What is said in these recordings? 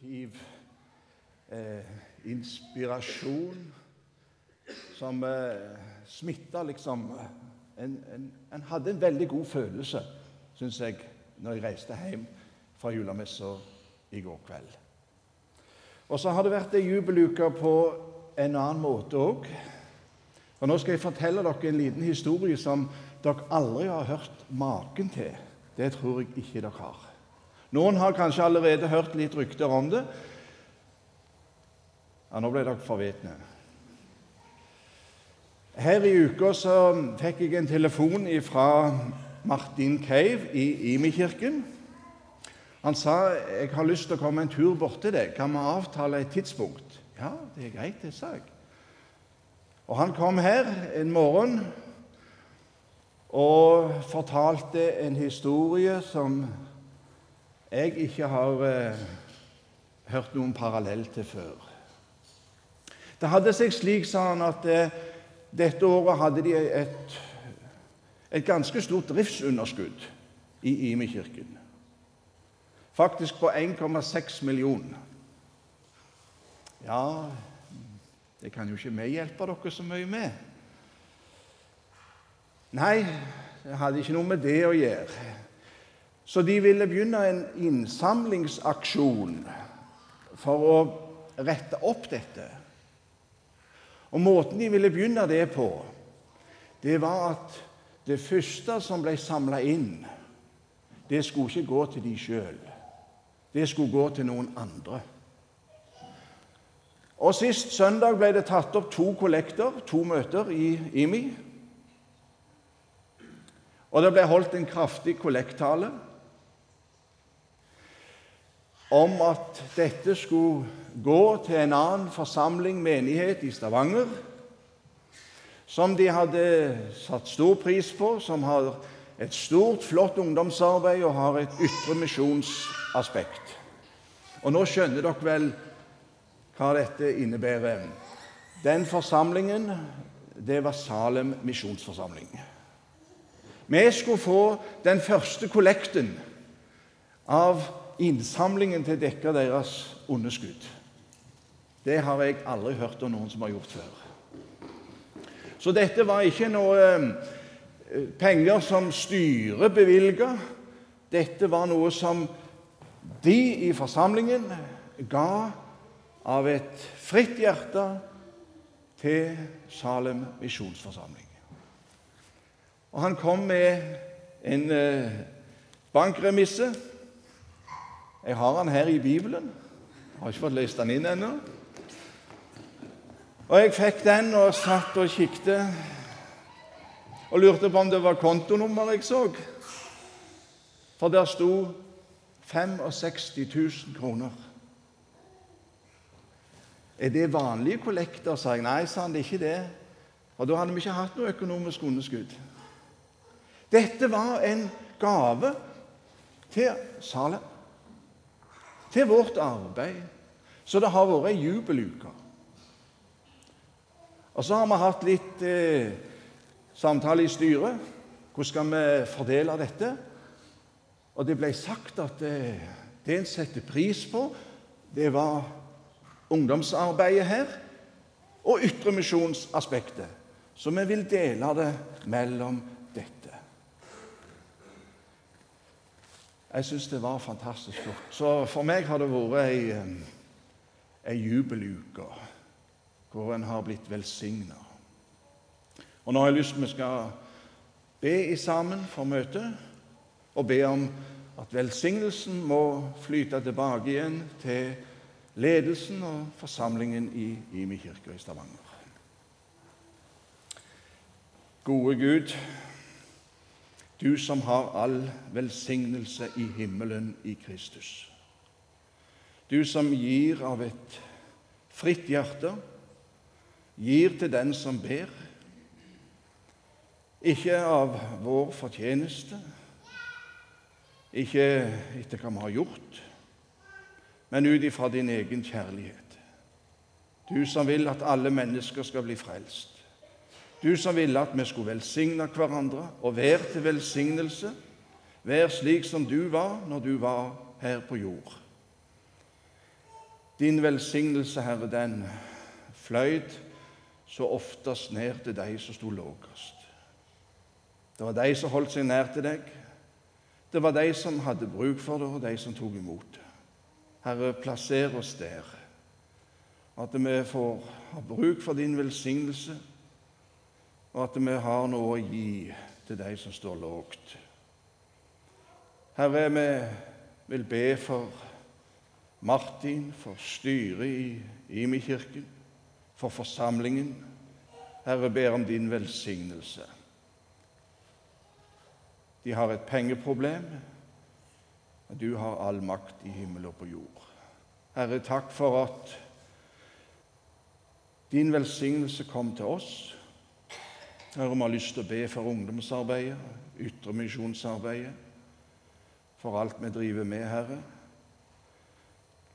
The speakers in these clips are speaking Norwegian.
positiv eh, inspirasjon som eh, smitta, liksom. En, en, en, hadde en veldig god følelse, syns jeg, når jeg reiste hjem fra julemessa i går kveld. Og så har det vært ei jubeluke på en annen måte òg. Og nå skal jeg fortelle dere en liten historie som dere aldri har hørt maken til. Det tror jeg ikke dere har. Noen har kanskje allerede hørt litt rykter om det. Ja, nå ble dere forvitne. Her i uka så fikk jeg en telefon fra Martin Cave i Imi-kirken. Han sa jeg har lyst til å komme en tur bort til deg. Kan vi avtale et tidspunkt? Ja, det er greit, det, sa jeg. Og han kom her en morgen og fortalte en historie som jeg ikke har eh, hørt noen parallell til før. Det hadde seg slik, sa han, at eh, dette året hadde de et, et ganske stort driftsunderskudd i Imi-kirken. Faktisk på 1,6 millioner. Ja, det kan jo ikke vi hjelpe dere så mye med. Nei, det hadde ikke noe med det å gjøre. Så de ville begynne en innsamlingsaksjon for å rette opp dette. Og Måten de ville begynne det på, det var at det første som ble samla inn, det skulle ikke gå til de sjøl. Det skulle gå til noen andre. Og Sist søndag ble det tatt opp to kollekter, to møter i IMI. Og det ble holdt en kraftig kollektale om at dette skulle gå til en annen forsamling, menighet, i Stavanger, som de hadde satt stor pris på, som har et stort, flott ungdomsarbeid og har et ytre misjonsaspekt. Og nå skjønner dere vel hva dette innebærer. Den forsamlingen, det var Salem misjonsforsamling. Vi skulle få den første kollekten av innsamlingen til å dekke deres underskudd. Det har jeg aldri hørt om noen som har gjort før. Så dette var ikke noe eh, penger som styret bevilga. Dette var noe som de i forsamlingen ga av et fritt hjerte til Salem misjonsforsamling. Og han kom med en eh, bankremisse jeg har den her i Bibelen. Jeg har ikke fått lest den inn ennå. Og jeg fikk den og satt og kikket og lurte på om det var kontonummer jeg så. For der sto 65 000 kroner. Er det vanlige kollekter, sa jeg. Nei, sa han, det er ikke det. Og da hadde vi ikke hatt noe økonomisk underskudd. Dette var en gave til Salem til vårt arbeid. Så det har vært ei jubeluke. Og så har vi hatt litt eh, samtale i styret. Hvordan skal vi fordele dette? Og det ble sagt at det, det en setter pris på, det var ungdomsarbeidet her og ytremisjonsaspektet. Så vi vil dele det mellom Jeg syns det var fantastisk flott. Så for meg har det vært ei, ei jubeluke hvor en har blitt velsigna. Og nå har jeg lyst til vi skal be i sammen for møtet, og be om at velsignelsen må flyte tilbake igjen til ledelsen og forsamlingen i Imi kirke i Stavanger. Gode Gud, du som har all velsignelse i himmelen i Kristus. Du som gir av et fritt hjerte, gir til den som ber. Ikke av vår fortjeneste, ikke etter hva vi har gjort, men ut ifra din egen kjærlighet. Du som vil at alle mennesker skal bli frelst. Du som ville at vi skulle velsigne hverandre og være til velsignelse, være slik som du var når du var her på jord. Din velsignelse, Herre, den fløyt så oftest ned til de som sto lavest. Det var de som holdt seg nær til deg. Det var de som hadde bruk for det, og de som tok imot det. Herre, plasser oss der. At vi får ha bruk for din velsignelse, og at vi har noe å gi til de som står lågt. Herre, vi vil be for Martin, for styret i Imi-kirken, for forsamlingen. Herre, ber om din velsignelse. De har et pengeproblem. men Du har all makt i himmel og på jord. Herre, takk for at din velsignelse kom til oss. Herre, vi har lyst til å be for ungdomsarbeidet, ytremisjonsarbeidet, for alt vi driver med, Herre.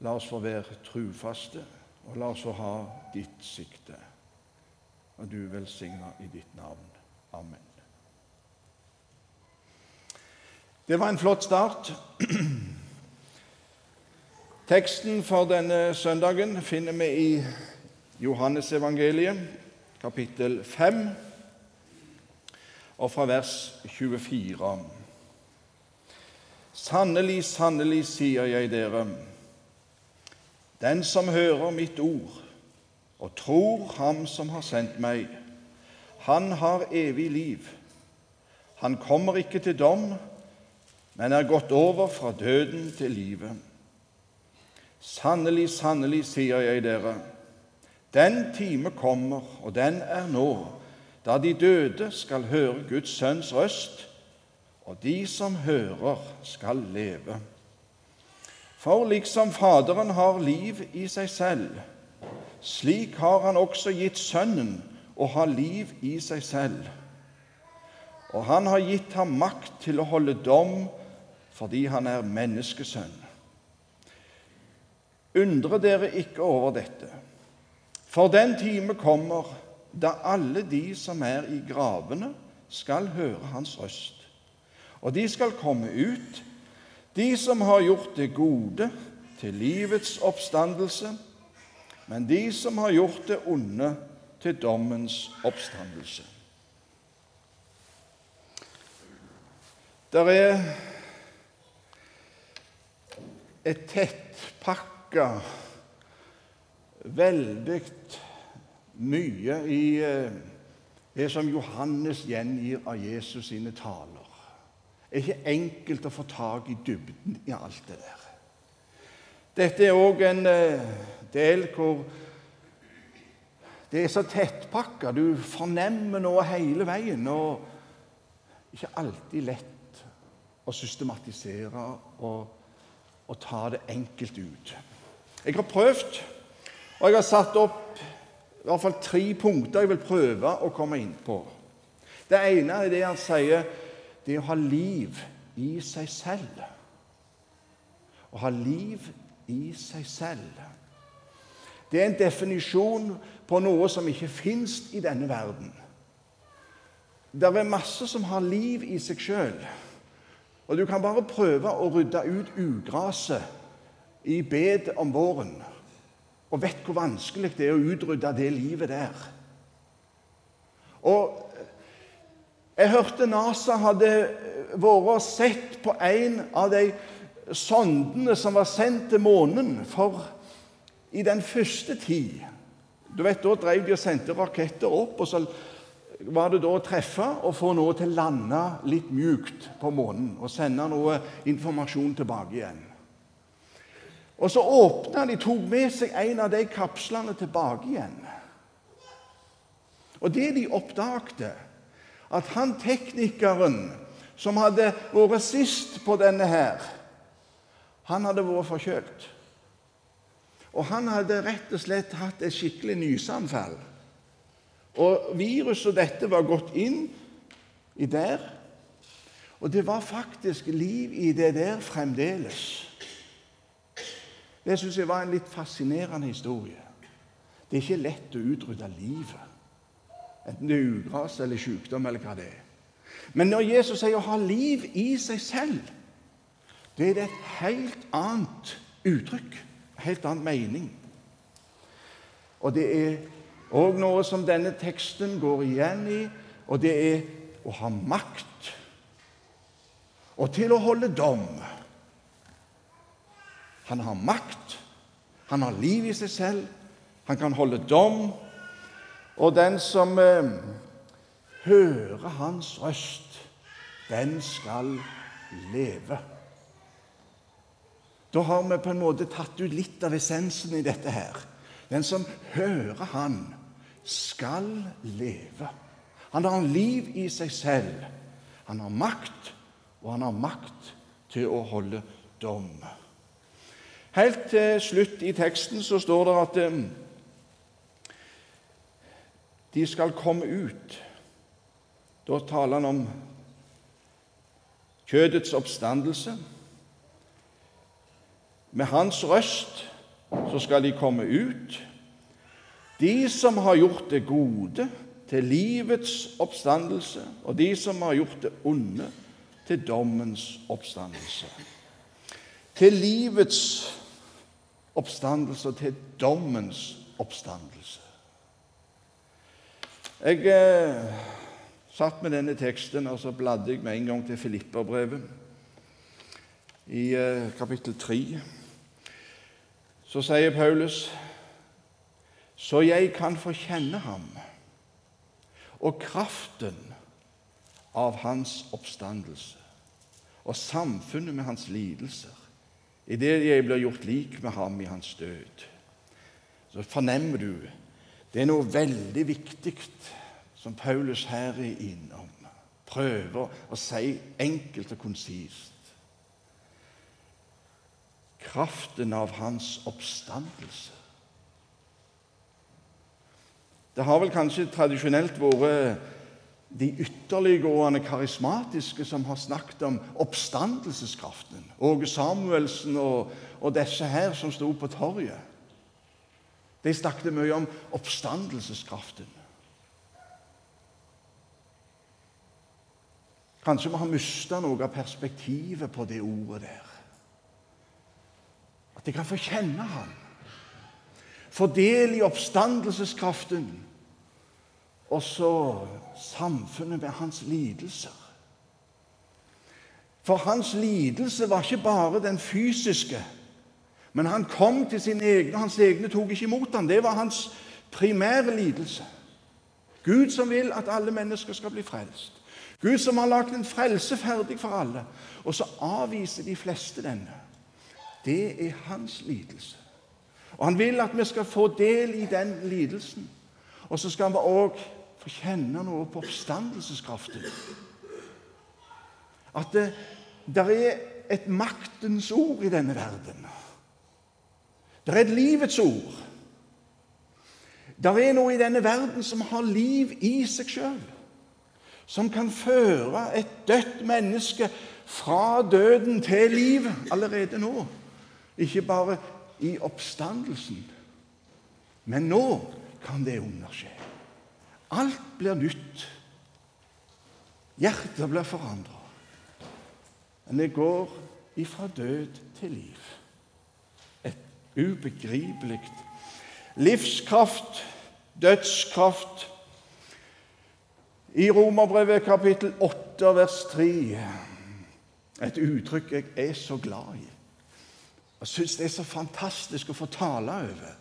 La oss få være trufaste, og la oss få ha ditt sikte. Og du velsigna i ditt navn. Amen. Det var en flott start. Teksten for denne søndagen finner vi i Johannes evangeliet, kapittel 5, og fra vers 24. Sannelig, sannelig, sier jeg dere, den som hører mitt ord og tror Ham som har sendt meg, han har evig liv. Han kommer ikke til dom, men er gått over fra døden til livet. Sannelig, sannelig, sier jeg dere, den time kommer, og den er nå, da de døde skal høre Guds sønns røst, og de som hører, skal leve. For liksom Faderen har liv i seg selv, slik har han også gitt Sønnen å ha liv i seg selv. Og han har gitt ham makt til å holde dom fordi han er menneskesønn. Undre dere ikke over dette, for den time kommer da alle de som er i gravene, skal høre hans røst. Og de skal komme ut, de som har gjort det gode til livets oppstandelse, men de som har gjort det onde til dommens oppstandelse. Det er et tettpakka, veldig mye i eh, det som Johannes gjengir av Jesus sine taler Det er ikke enkelt å få tak i dybden i alt det der. Dette er òg en eh, del hvor det er så tettpakka. Du fornemmer noe hele veien. og Ikke alltid lett å systematisere og, og ta det enkelt ut. Jeg har prøvd, og jeg har satt opp i hvert fall tre punkter jeg vil prøve å komme inn på. Det ene er det han sier det er å ha liv i seg selv. Å ha liv i seg selv. Det er en definisjon på noe som ikke fins i denne verden. Det er masse som har liv i seg sjøl. Og du kan bare prøve å rydde ut ugraset i bed om våren. Og vet hvor vanskelig det er å utrydde det livet der. Og jeg hørte NASA hadde vært og sett på en av de sondene som var sendt til månen. For i den første tid du vet, Da drev de og sendte raketter opp, og så var det da å treffe og få noe til å lande litt mjukt på månen og sende noe informasjon tilbake igjen. Og så åpna de, tok med seg en av de kapslene tilbake igjen. Og det de oppdagte at han teknikeren som hadde vært sist på denne her, han hadde vært forkjølt. Og han hadde rett og slett hatt et skikkelig nyseanfall. Og viruset dette var gått inn i der. Og det var faktisk liv i det der fremdeles. Det syns jeg var en litt fascinerende historie. Det er ikke lett å utrydde livet. Enten det er ugras eller sykdom eller hva det er. Men når Jesus sier å ha liv i seg selv, det er det et helt annet uttrykk en helt annen mening. Og det er òg noe som denne teksten går igjen i, og det er å ha makt og til å holde dom. Han har makt, han har liv i seg selv, han kan holde dom. Og den som eh, hører hans røst, den skal leve. Da har vi på en måte tatt ut litt av essensen i dette her. Den som hører Han, skal leve. Han har liv i seg selv. Han har makt, og han har makt til å holde dom. Helt til slutt i teksten så står det at eh, de skal komme ut. Da taler han om kjødets oppstandelse. Med hans røst så skal de komme ut. De som har gjort det gode, til livets oppstandelse, og de som har gjort det onde, til dommens oppstandelse. Til livets oppstandelse til dommens oppstandelse. Jeg eh, satt med denne teksten, og så bladde jeg med en gang til Filipperbrevet i eh, kapittel 3. Så sier Paulus, så jeg kan få kjenne ham og kraften av hans oppstandelse og samfunnet med hans lidelser, idet jeg blir gjort lik med ham i hans død. Så fornemmer du det er noe veldig viktig som Paulus her er innom. Prøver å si enkelt og konsist kraften av hans oppstandelse. Det har vel kanskje tradisjonelt vært de ytterliggående karismatiske som har snakket om oppstandelseskraften. Åge Samuelsen og, og disse her som sto på torget. De snakket mye om oppstandelseskraften. Kanskje vi har mista noe av perspektivet på det ordet der. At jeg kan få kjenne ham. Få del i oppstandelseskraften. Og så samfunnet med hans lidelser. For hans lidelse var ikke bare den fysiske. Men han kom til sine egne, og hans egne tok ikke imot ham. Det var hans primære lidelse. Gud som vil at alle mennesker skal bli frelst. Gud som har lagt en frelse ferdig for alle. Og så avviser de fleste denne. Det er hans lidelse. Og Han vil at vi skal få del i den lidelsen. Og så skal vi òg få kjenne noe på oppstandelseskraften. At det der er et maktens ord i denne verden. Det er et livets ord. Det er noe i denne verden som har liv i seg sjøl. Som kan føre et dødt menneske fra døden til liv allerede nå. Ikke bare i oppstandelsen, men nå kan det underskje. Alt blir nytt. Hjertet blir forandra. Det går ifra død til liv. Et ubegripelig livskraft, dødskraft. I Romerbrevet kapittel 8 vers 3 et uttrykk jeg er så glad i. Jeg syns det er så fantastisk å få tale over.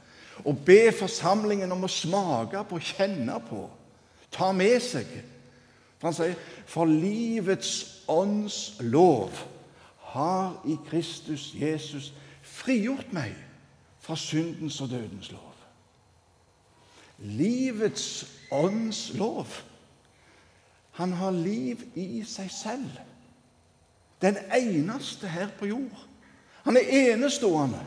Og be forsamlingen om å smake på, kjenne på, ta med seg. For han sier, 'For livets ånds lov har i Kristus Jesus frigjort meg fra syndens og dødens lov'. Livets ånds lov. Han har liv i seg selv. Den eneste her på jord. Han er enestående.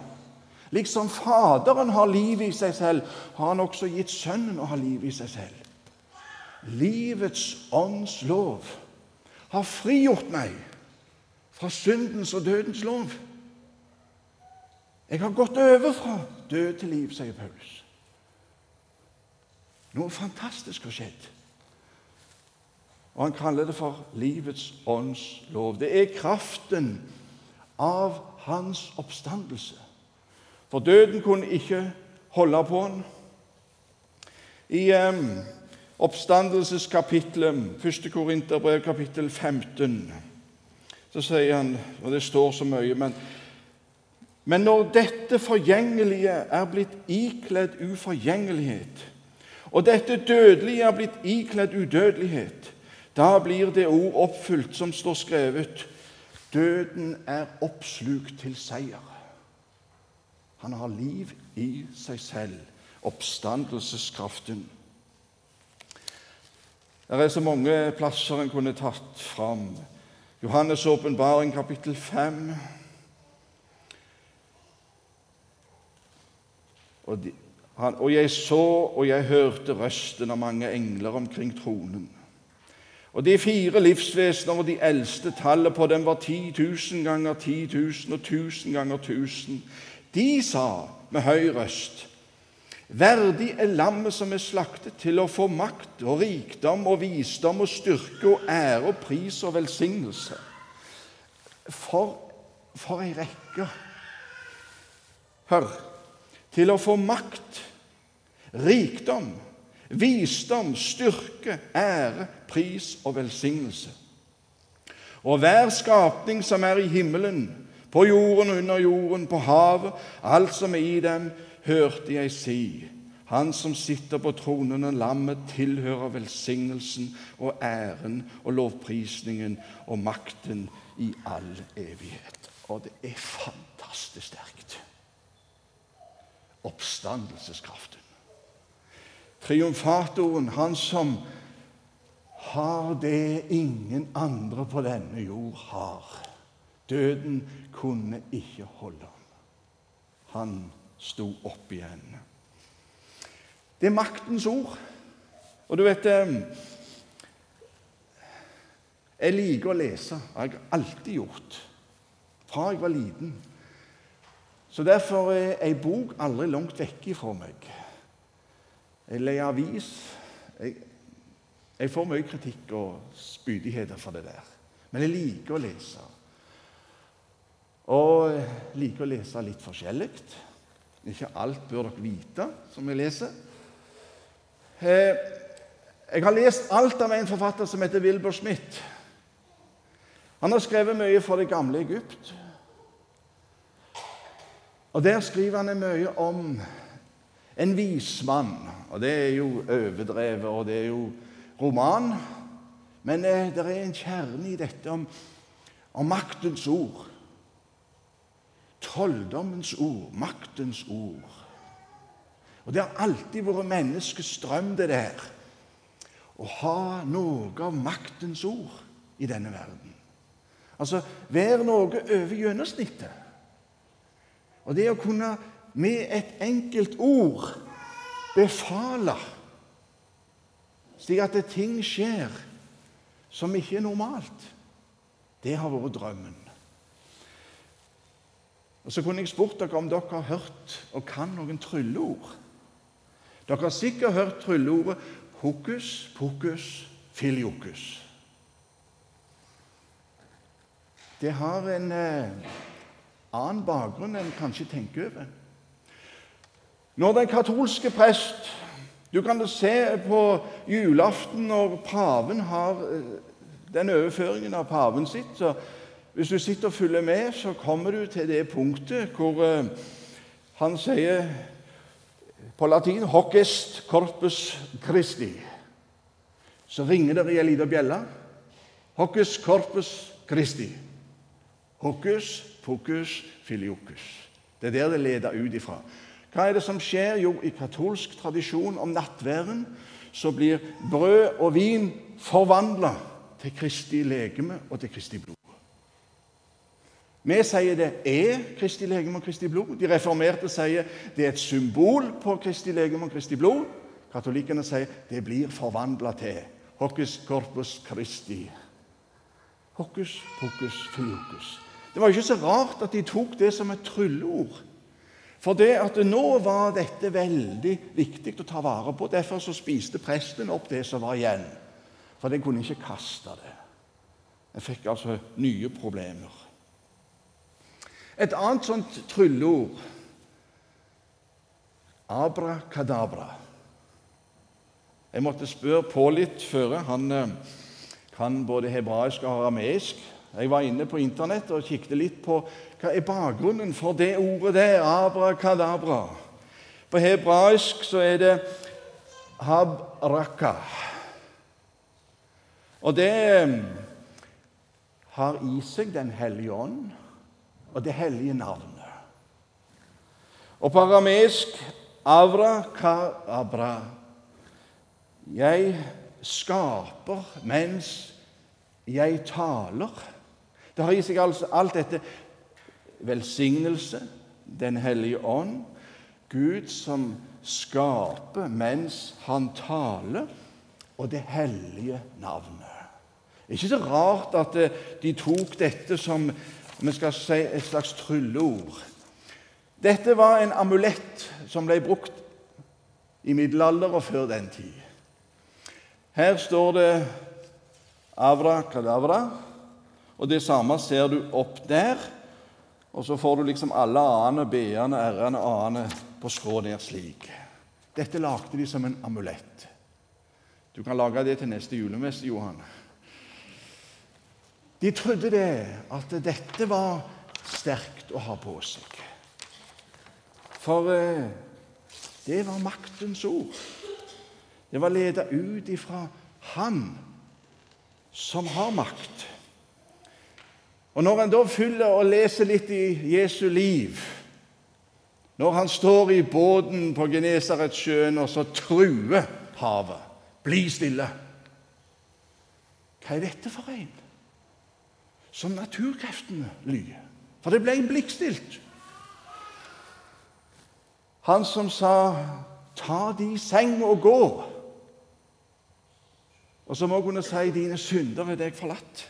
Liksom Faderen har liv i seg selv, har han også gitt Sønnen å ha liv i seg selv. Livets ånds lov har frigjort meg fra syndens og dødens lov. Jeg har gått over fra død til liv, sier Paulus. Noe fantastisk har skjedd. Og han kaller det for livets ånds lov. Det er kraften av hans oppstandelse. For døden kunne ikke holde på han. I eh, oppstandelseskapitlet, 1. Korinterbrev, kapittel 15, så sier han, og det står så mye men, men når dette forgjengelige er blitt ikledd uforgjengelighet, og dette dødelige er blitt ikledd udødelighet, da blir det ord oppfylt som står skrevet Døden er oppslukt til seier. Han har liv i seg selv, oppstandelseskraften. Det er så mange plasser en kunne tatt fram. Johannes' åpenbaring, kapittel 5. Og, de, han, og jeg så og jeg hørte røsten av mange engler omkring tronen. Og de fire livsvesener og de eldste, tallet på dem var 10 000 ganger 10 000 og 1000 ganger 1000. De sa med høy røst Verdig er lammet som er slaktet, til å få makt og rikdom og visdom og styrke og ære og pris og velsignelse. For, for ei rekke! Hør til å få makt, rikdom, visdom, styrke, ære, pris og velsignelse. Og hver skapning som er i himmelen, på jorden og under jorden, på havet, alt som er i dem, hørte jeg si:" Han som sitter på tronen og lammet, tilhører velsignelsen og æren og lovprisningen og makten i all evighet. Og det er fantastisk sterkt. Oppstandelseskraften. Triumfatoren, han som har det ingen andre på denne jord har. Døden kunne ikke holde ham. Han sto opp igjen. Det er maktens ord. Og du vet eh, Jeg liker å lese. Det har jeg alltid gjort. Fra jeg var liten. Så derfor er ei bok aldri langt vekke fra meg. Jeg leier avis. Jeg, jeg, får mye kritikk og spydigheter for det der. Men jeg liker å lese. Og liker å lese litt forskjellig. Ikke alt bør dere vite som jeg leser. Eh, jeg har lest alt av en forfatter som heter Wilbur Smith. Han har skrevet mye for det gamle Egypt. Og Der skriver han mye om en vismann. Og det er jo overdrevet, og det er jo roman. Men eh, det er en kjerne i dette om, om maktens ord. Trolldommens ord, maktens ord. Og det har alltid vært menneskets drøm, det der. Å ha noe av maktens ord i denne verden. Altså være noe over gjennomsnittet. Og det å kunne med et enkelt ord befale, slik at ting skjer som ikke er normalt, det har vært drømmen. Og Så kunne jeg spurt dere om dere har hørt og kan noen trylleord. Dere har sikkert hørt trylleordet hokus pokus filiokus. Det har en eh, annen bakgrunn enn kanskje tenker over. Når den katolske prest Du kan se på julaften når paven har eh, den overføringen av paven sitt. så Hvis du sitter og følger med, så kommer du til det punktet hvor eh, han sier på latin 'hoc est corpus Christi'. Så ringer det i ei lita bjelle. 'Hoc corpus Christi'. Hokus pokus filiokus. Det er der det leder ut ifra. Hva er det som skjer? Jo, i katolsk tradisjon om nattværen så blir brød og vin forvandla til Kristi legeme og til Kristi blod. Vi sier det er Kristi legeme og Kristi blod. De reformerte sier det er et symbol på Kristi legeme og Kristi blod. Katolikkene sier det blir forvandla til Hocus corpus Christi. Hocus pocus filiokus. Det var ikke så rart at de tok det som et trylleord. For det at nå var dette veldig viktig å ta vare på. Derfor så spiste presten opp det som var igjen. For den kunne ikke kaste det. Jeg fikk altså nye problemer. Et annet sånt trylleord abrakadabra. Jeg måtte spørre på litt før. Han eh, kan både hebraisk og arameisk. Jeg var inne på Internett og kikket litt på hva er bakgrunnen for det ordet der, abrakadabra. På hebraisk så er det habraka. Og det eh, har i seg Den hellige ånd og det hellige navnet. Og på arameisk avra ka abra. Jeg skaper mens jeg taler. Det har i seg altså alt dette velsignelse, Den hellige ånd, Gud som skaper mens han taler, og det hellige navnet. Ikke så rart at eh, de tok dette som vi skal si, et slags trylleord. Dette var en amulett som ble brukt i middelalder og før den tid. Her står det avra kadavra, og det samme ser du opp der. Og så får du liksom alle a-ene, b-ene, r-ene, a-ene på skrå ned slik. Dette lagde de som en amulett. Du kan lage det til neste julemesse, Johan. De trodde det, at dette var sterkt å ha på seg. For eh, det var maktens ord. Det var ledet ut ifra Han som har makt. Og Når en da fyller og leser litt i Jesu liv Når han står i båten på Genesaretsjøen og så truer havet Bli stille. Hva er dette for en? Som naturkreftene lyder. For det ble blikkstilt. Han som sa 'ta de seng og gå', og som òg kunne si 'dine synder er deg forlatt'.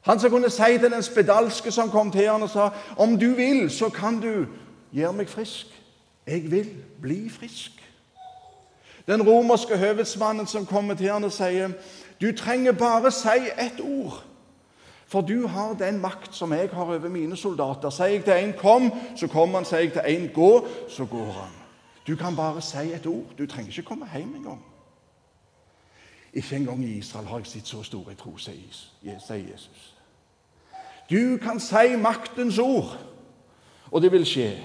Han som kunne si til den spedalske som kom til han og sa 'Om du vil, så kan du gjøre meg frisk'. Jeg vil bli frisk. Den romerske høvedsmannen som kommer til han og sier 'Du trenger bare si ett ord'. For du har den makt som jeg har over mine soldater. Sier jeg til en 'kom', så kommer han. Sier jeg til en 'gå', så går han. Du kan bare si et ord. Du trenger ikke komme hjem engang. Ikke engang i Israel har jeg sett så store tro, sier Jesus. Du kan si maktens ord, og det vil skje.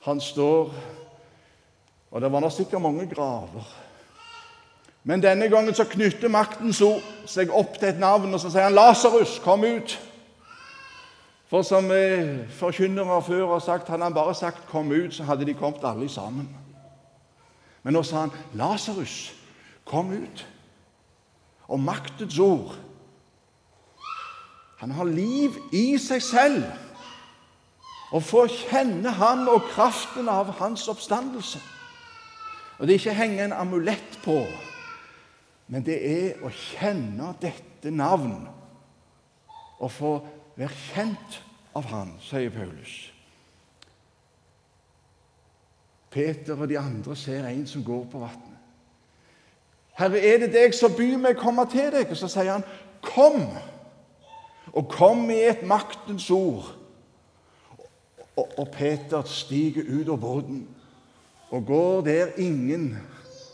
Han står Og det var nå sikkert mange graver. Men denne gangen så knytter maktens ord seg opp til et navn, og så sier han 'Lasarus, kom ut'. For som eh, forkynnere før har sagt, hadde han bare sagt 'kom ut', så hadde de kommet alle sammen. Men nå sa han 'Lasarus, kom ut'. Og maktens ord Han har liv i seg selv. Og få kjenne han og kraften av hans oppstandelse. Og det er ikke henge en amulett på, men det er å kjenne dette navn og få være kjent av han, sier Paulus. Peter og de andre ser en som går på vannet. 'Herre, er det deg, som byr meg komme til deg.' Og så sier han, 'Kom.' Og kom i et maktens ord. Og, og Peter stiger ut av båten og går der ingen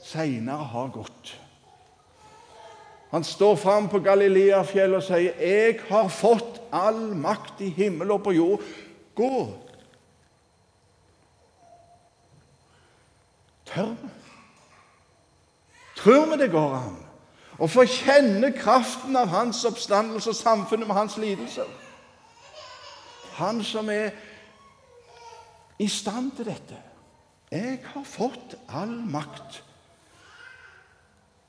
seinere har gått. Han står fram på Galileafjellet og sier, 'Jeg har fått all makt i himmel og på jord. Gå Tør vi? Tror vi det går an å få kjenne kraften av hans oppstandelse og samfunnet med hans lidelser? Han som er i stand til dette. Jeg har fått all makt.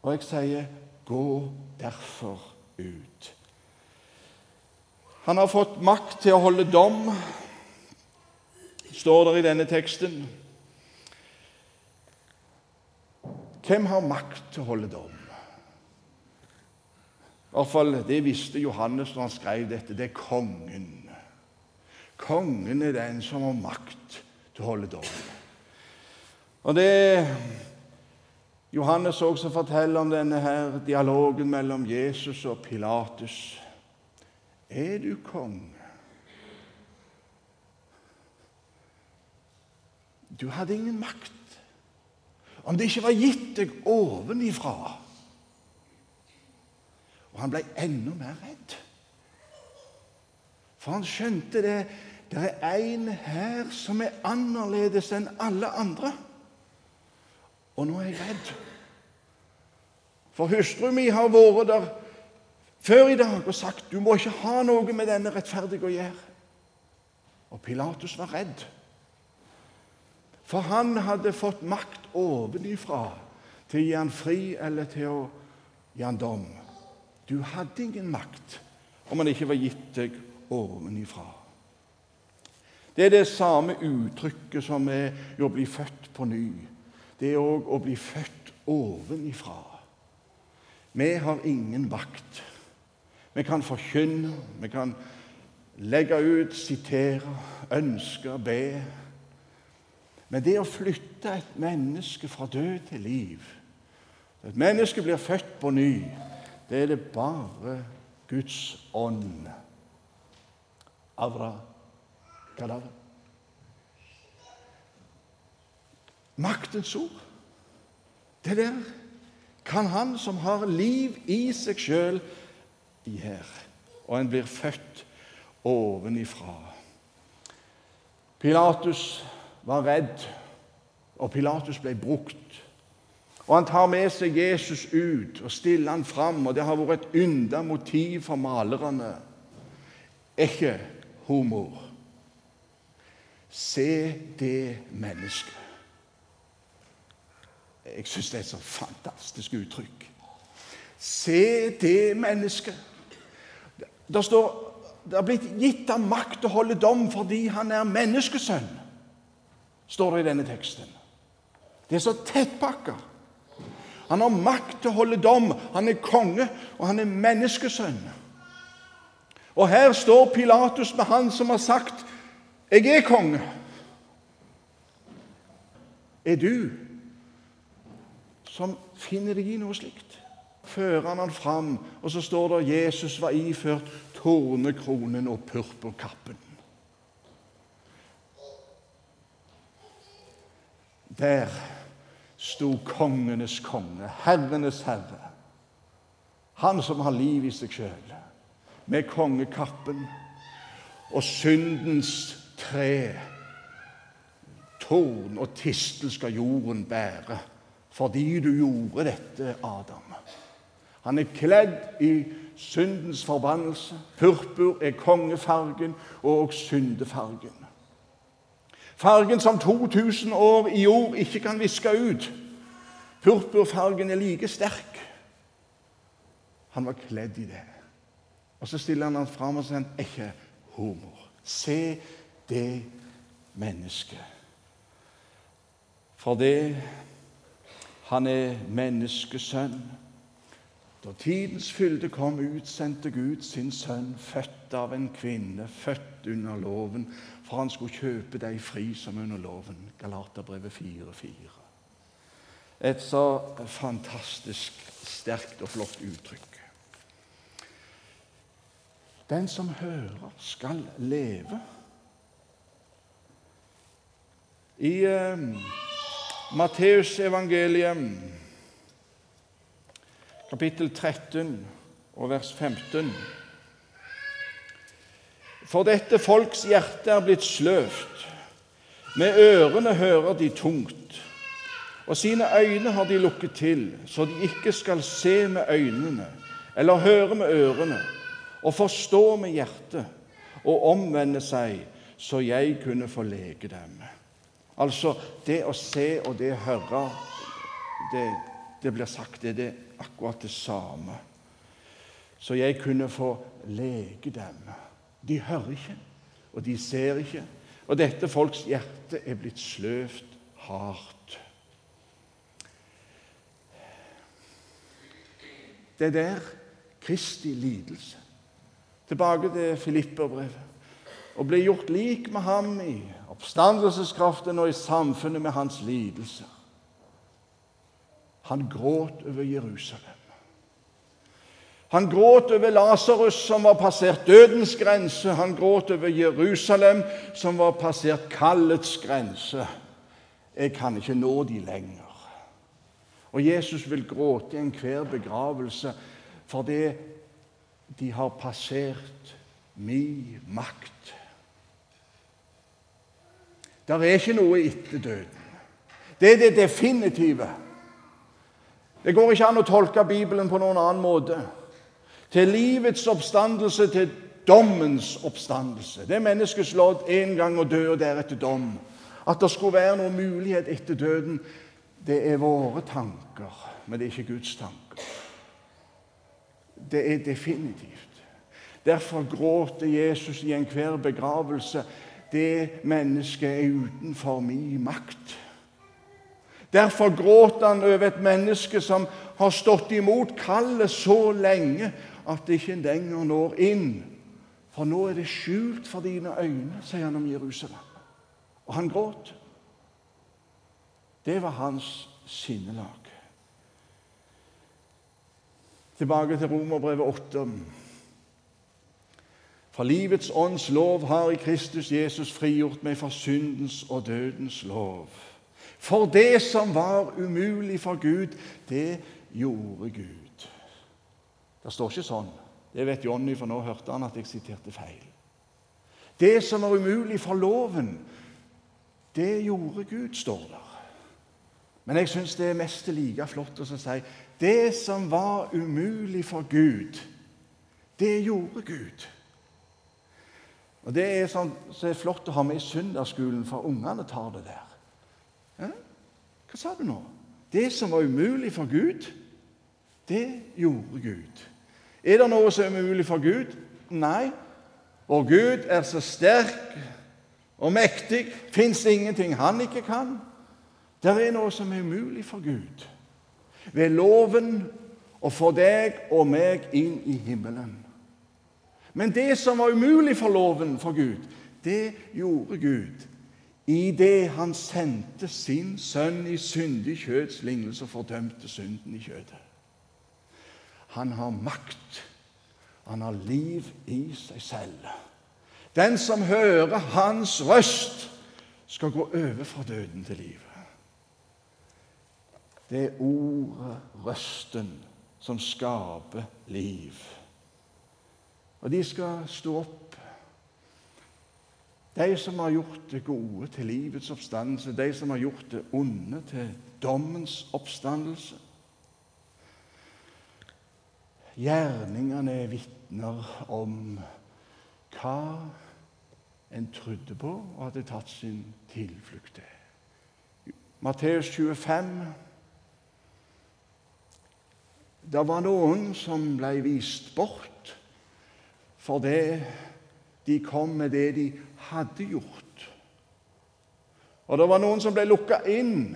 Og jeg sier, gå derfor ut. Han har fått makt til å holde dom, står det i denne teksten. Hvem har makt til å holde dom? I hvert fall, Det visste Johannes når han skrev dette. Det er kongen. Kongen er den som har makt til å holde dom. Og det Johannes også forteller om denne her dialogen mellom Jesus og Pilatus. Er du konge? Du hadde ingen makt. Om det ikke var gitt deg ovenifra. Og han ble enda mer redd. For han skjønte det. Det er en her som er annerledes enn alle andre. Og nå er jeg redd. For hustru mi har vært der før i dag og sagt du må ikke ha noe med denne rettferdige å gjøre. Og Pilatus var redd. For han hadde fått makt ovenifra til å gi han fri eller til å gi han dom. Du hadde ingen makt om han ikke var gitt deg ovenifra. Det er det samme uttrykket som er å bli født på ny. Det er òg å bli født ovenifra. Vi har ingen vakt. Vi kan forkynne, vi kan legge ut, sitere, ønske, be. Men det å flytte et menneske fra død til liv Et menneske blir født på ny. Det er det bare Guds ånd. Avra kadavra. Maktens ord. Det der kan han som har liv i seg sjøl, gjøre. Og en blir født ovenifra. Pilatus var redd, og Pilatus ble brukt. Og Han tar med seg Jesus ut og stiller han fram, og det har vært et ynda motiv for malerne. Ikke humor. Se det mennesket. Jeg syns det er et så fantastisk uttrykk. Se det mennesket. Det står det har blitt gitt ham makt å holde dom fordi han er menneskesønn, står det i denne teksten. Det er så tettpakka. Han har makt til å holde dom. Han er konge, og han er menneskesønn. Og her står Pilatus med han som har sagt 'Jeg er konge'. Er du som finner deg i noe slikt? Fører han han fram, og så står det Jesus var iført tornekronen og purpurkappen. Der sto kongenes konge, herrenes herre. Han som har liv i seg sjøl, med kongekappen og syndens tre. Torn og tistel skal jorden bære, fordi du gjorde dette, Adam. Han er kledd i syndens forbannelse. Purpur er kongefargen og syndefargen. Fargen som 2000 år i jord ikke kan viske ut. Purpurfargen er like sterk. Han var kledd i det. Og Så stiller han han fram og sier ikke humor. Se det mennesket. For det han er menneskesønn. Da tidens fylde kom, utsendte Gud sin sønn, født av en kvinne, født under loven, for han skulle kjøpe deg fri som under loven. Galaterbrevet 4.4. Et så fantastisk sterkt og flott uttrykk. Den som hører, skal leve. I eh, Matteusevangeliet kapittel 13 og vers 15. For dette folks hjerte er blitt sløvt. Med ørene hører de tungt, og sine øyne har de lukket til, så de ikke skal se med øynene eller høre med ørene og forstå med hjertet og omvende seg, så jeg kunne få lege dem. Altså, det å se og det å høre, det, det blir sagt, det er det akkurat det samme. Så jeg kunne få lege dem. De hører ikke, og de ser ikke. Og dette folks hjerte er blitt sløvt hardt. Det er der Kristi lidelse. Tilbake til Filipperbrevet. Å ble gjort lik med ham i oppstandelseskraften og i samfunnet med hans lidelser. Han gråt over Jerusalem. Han gråt over Lasarus, som var passert dødens grense. Han gråt over Jerusalem, som var passert kallets grense. jeg kan ikke nå de lenger. Og Jesus vil gråte i enhver begravelse fordi de har passert min makt. Det er ikke noe etter døden. Det er det definitive. Det går ikke an å tolke Bibelen på noen annen måte. Til livets oppstandelse, til dommens oppstandelse. Det er menneskets lodd én gang å dø, og deretter dom. At det skulle være noen mulighet etter døden, det er våre tanker, men det er ikke Guds tanker. Det er definitivt. Derfor gråter Jesus i enhver begravelse. Det mennesket er utenfor min makt. Derfor gråter han over et menneske som har stått imot kallet så lenge at det ikke lenger når inn. For nå er det skjult for dine øyne, sier han om Jerusalem. Og han gråt. Det var hans sinnelag. Tilbake til Romerbrevet 8. For livets ånds lov har i Kristus Jesus frigjort meg fra syndens og dødens lov. For det som var umulig for Gud, det gjorde Gud. Det står ikke sånn. Det vet Jonny, for nå hørte han at jeg siterte feil. Det som var umulig for loven, det gjorde Gud, står der. Men jeg syns det er mest like flott å si det som var umulig for Gud, det gjorde Gud. Og Det er sånn, så er flott å ha med i søndagsskolen, for ungene tar det der. Ja? Hva sa du nå? Det som var umulig for Gud, det gjorde Gud. Er det noe som er umulig for Gud? Nei. Vår Gud er så sterk og mektig. Fins ingenting han ikke kan. Det er noe som er umulig for Gud. Ved loven å få deg og meg inn i himmelen. Men det som var umulig for loven for Gud, det gjorde Gud i det han sendte sin sønn i syndig kjøds lignelse og fordømte synden i kjødet. Han har makt. Han har liv i seg selv. Den som hører hans røst, skal gå over fra døden til livet. Det er ordet, røsten, som skaper liv. Og de skal stå opp. De som har gjort det gode til livets oppstandelse, de som har gjort det onde til dommens oppstandelse. Gjerningene er vitner om hva en trodde på og hadde tatt sin tilflukt til. Matteus 25 det var noen som ble vist bort fordi de kom med det de hadde gjort. Og det var noen som ble lukka inn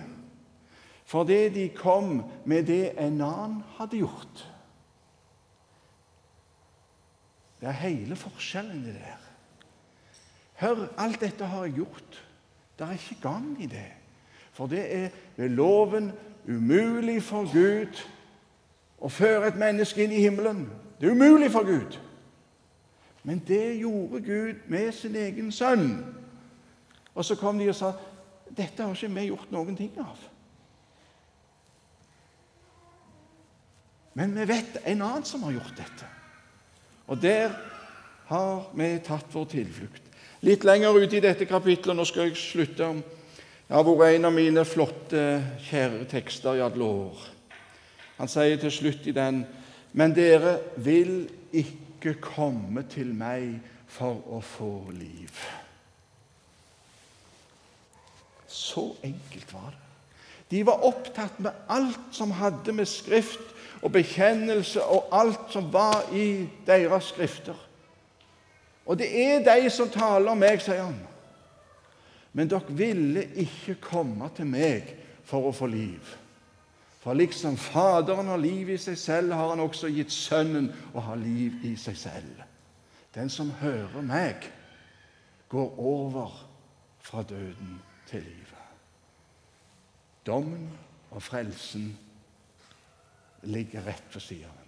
fordi de kom med det en annen hadde gjort. Det er hele forskjellen i det der. Hør, alt dette har jeg gjort. Det er ikke gang i det. For det er ved loven umulig for Gud å føre et menneske inn i himmelen. Det er umulig for Gud. Men det gjorde Gud med sin egen sønn. Og så kom de og sa dette har ikke vi gjort noen ting av. Men vi vet en annen som har gjort dette. Og der har vi tatt vår tilflukt. Litt lenger ute i dette kapitlet, nå skal jeg slutte om Det har vært en av mine flotte, kjære tekster i alle år. Han sier til slutt i den Men dere vil ikke komme til meg for å få liv. Så enkelt var det. De var opptatt med alt som hadde med skrift og bekjennelse og alt som var i deres skrifter. Og det er de som taler om meg, sier han. Men dere ville ikke komme til meg for å få liv. For liksom Faderen har liv i seg selv, har han også gitt Sønnen å ha liv i seg selv. Den som hører meg, går over fra døden til livet. Dommen og frelsen ligger rett hverandre. Amen.